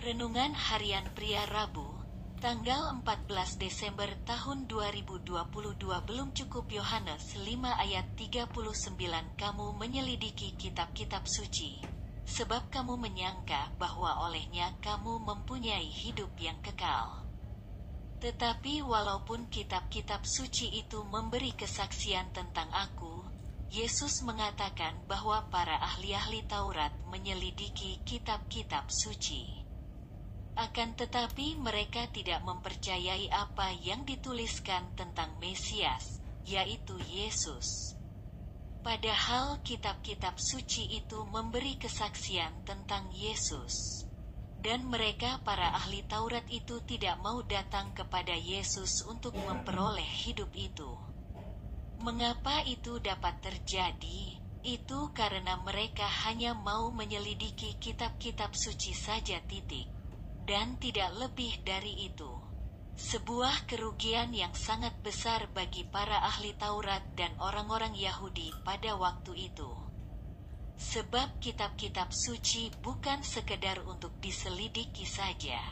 Renungan Harian Pria Rabu, tanggal 14 Desember tahun 2022 belum cukup Yohanes 5 ayat 39 Kamu menyelidiki kitab-kitab suci, sebab kamu menyangka bahwa olehnya kamu mempunyai hidup yang kekal. Tetapi walaupun kitab-kitab suci itu memberi kesaksian tentang aku, Yesus mengatakan bahwa para ahli-ahli Taurat menyelidiki kitab-kitab suci. Akan tetapi mereka tidak mempercayai apa yang dituliskan tentang Mesias, yaitu Yesus. Padahal kitab-kitab suci itu memberi kesaksian tentang Yesus. Dan mereka para ahli Taurat itu tidak mau datang kepada Yesus untuk memperoleh hidup itu. Mengapa itu dapat terjadi? Itu karena mereka hanya mau menyelidiki kitab-kitab suci saja titik dan tidak lebih dari itu. Sebuah kerugian yang sangat besar bagi para ahli Taurat dan orang-orang Yahudi pada waktu itu. Sebab kitab-kitab suci bukan sekedar untuk diselidiki saja,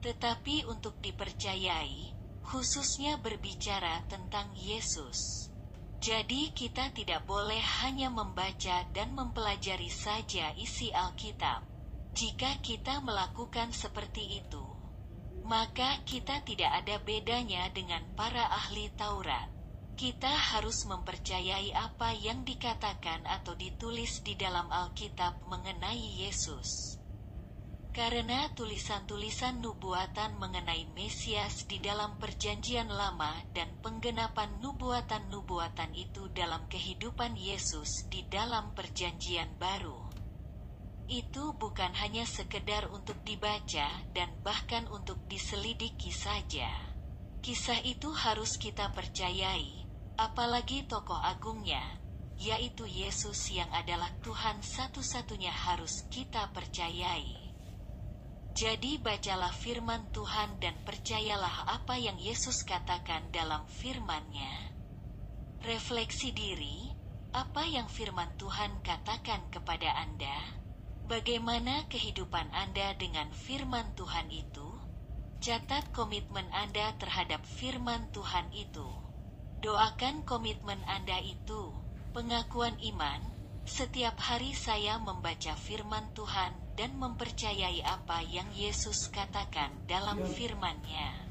tetapi untuk dipercayai, khususnya berbicara tentang Yesus. Jadi kita tidak boleh hanya membaca dan mempelajari saja isi Alkitab jika kita melakukan seperti itu, maka kita tidak ada bedanya dengan para ahli Taurat. Kita harus mempercayai apa yang dikatakan atau ditulis di dalam Alkitab mengenai Yesus. Karena tulisan-tulisan nubuatan mengenai Mesias di dalam Perjanjian Lama dan penggenapan nubuatan-nubuatan itu dalam kehidupan Yesus di dalam Perjanjian Baru itu bukan hanya sekedar untuk dibaca dan bahkan untuk diselidiki saja. Kisah itu harus kita percayai, apalagi tokoh agungnya, yaitu Yesus yang adalah Tuhan satu-satunya harus kita percayai. Jadi bacalah firman Tuhan dan percayalah apa yang Yesus katakan dalam firman-Nya. Refleksi diri, apa yang firman Tuhan katakan kepada Anda? Bagaimana kehidupan Anda dengan firman Tuhan itu? Catat komitmen Anda terhadap firman Tuhan itu. Doakan komitmen Anda itu, pengakuan iman. Setiap hari saya membaca firman Tuhan dan mempercayai apa yang Yesus katakan dalam firman-Nya.